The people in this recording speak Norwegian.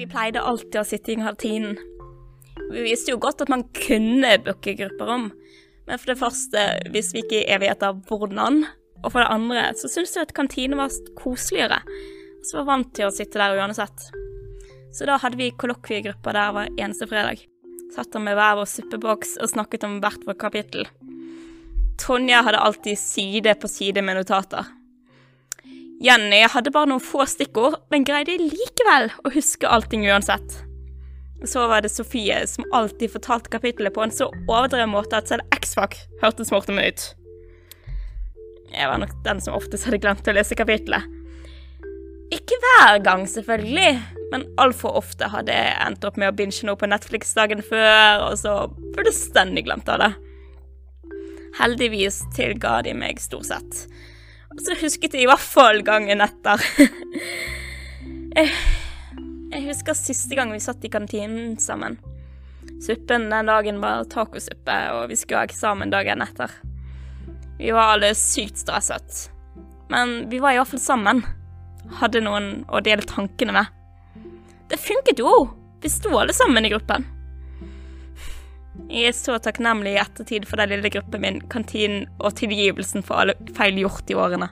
Vi pleide alltid å sitte i kantinen. Vi visste jo godt at man kunne booke grupperom, men for det første visste vi ikke i evigheter hvordan, og for det andre så syntes jeg at kantinen var koseligere, så var vant til å sitte der uansett. Så da hadde vi kollokviegrupper der hver eneste fredag. Satt der med hver vår suppeboks og snakket om hvert vårt kapittel. Tonja hadde alltid side på side med notater. Jenny hadde bare noen få stikkord, men greide likevel å huske allting uansett. Så var det Sofie, som alltid fortalte kapittelet på en så overdreven måte at selv X-Fac hørtes morsomt ut. Jeg var nok den som oftest hadde glemt å lese kapittelet. Ikke hver gang, selvfølgelig, men altfor ofte hadde jeg endt opp med å binge noe på Netflix dagen før, og så fullstendig glemt av det. Heldigvis tilga de meg stort sett. Og så husket jeg i hvert fall gangen etter. jeg, husker siste gang vi satt i kantinen sammen. Suppen den dagen var tacosuppe, og vi skulle ha eksamen dagen etter. Vi var alle sykt stresset. Men vi var iallfall sammen. Hadde noen å dele tankene med. Det funket jo! Vi sto alle sammen i gruppen. Jeg er så takknemlig i ettertid for den lille gruppen min, kantinen og tilgivelsen for alle feil gjort i årene.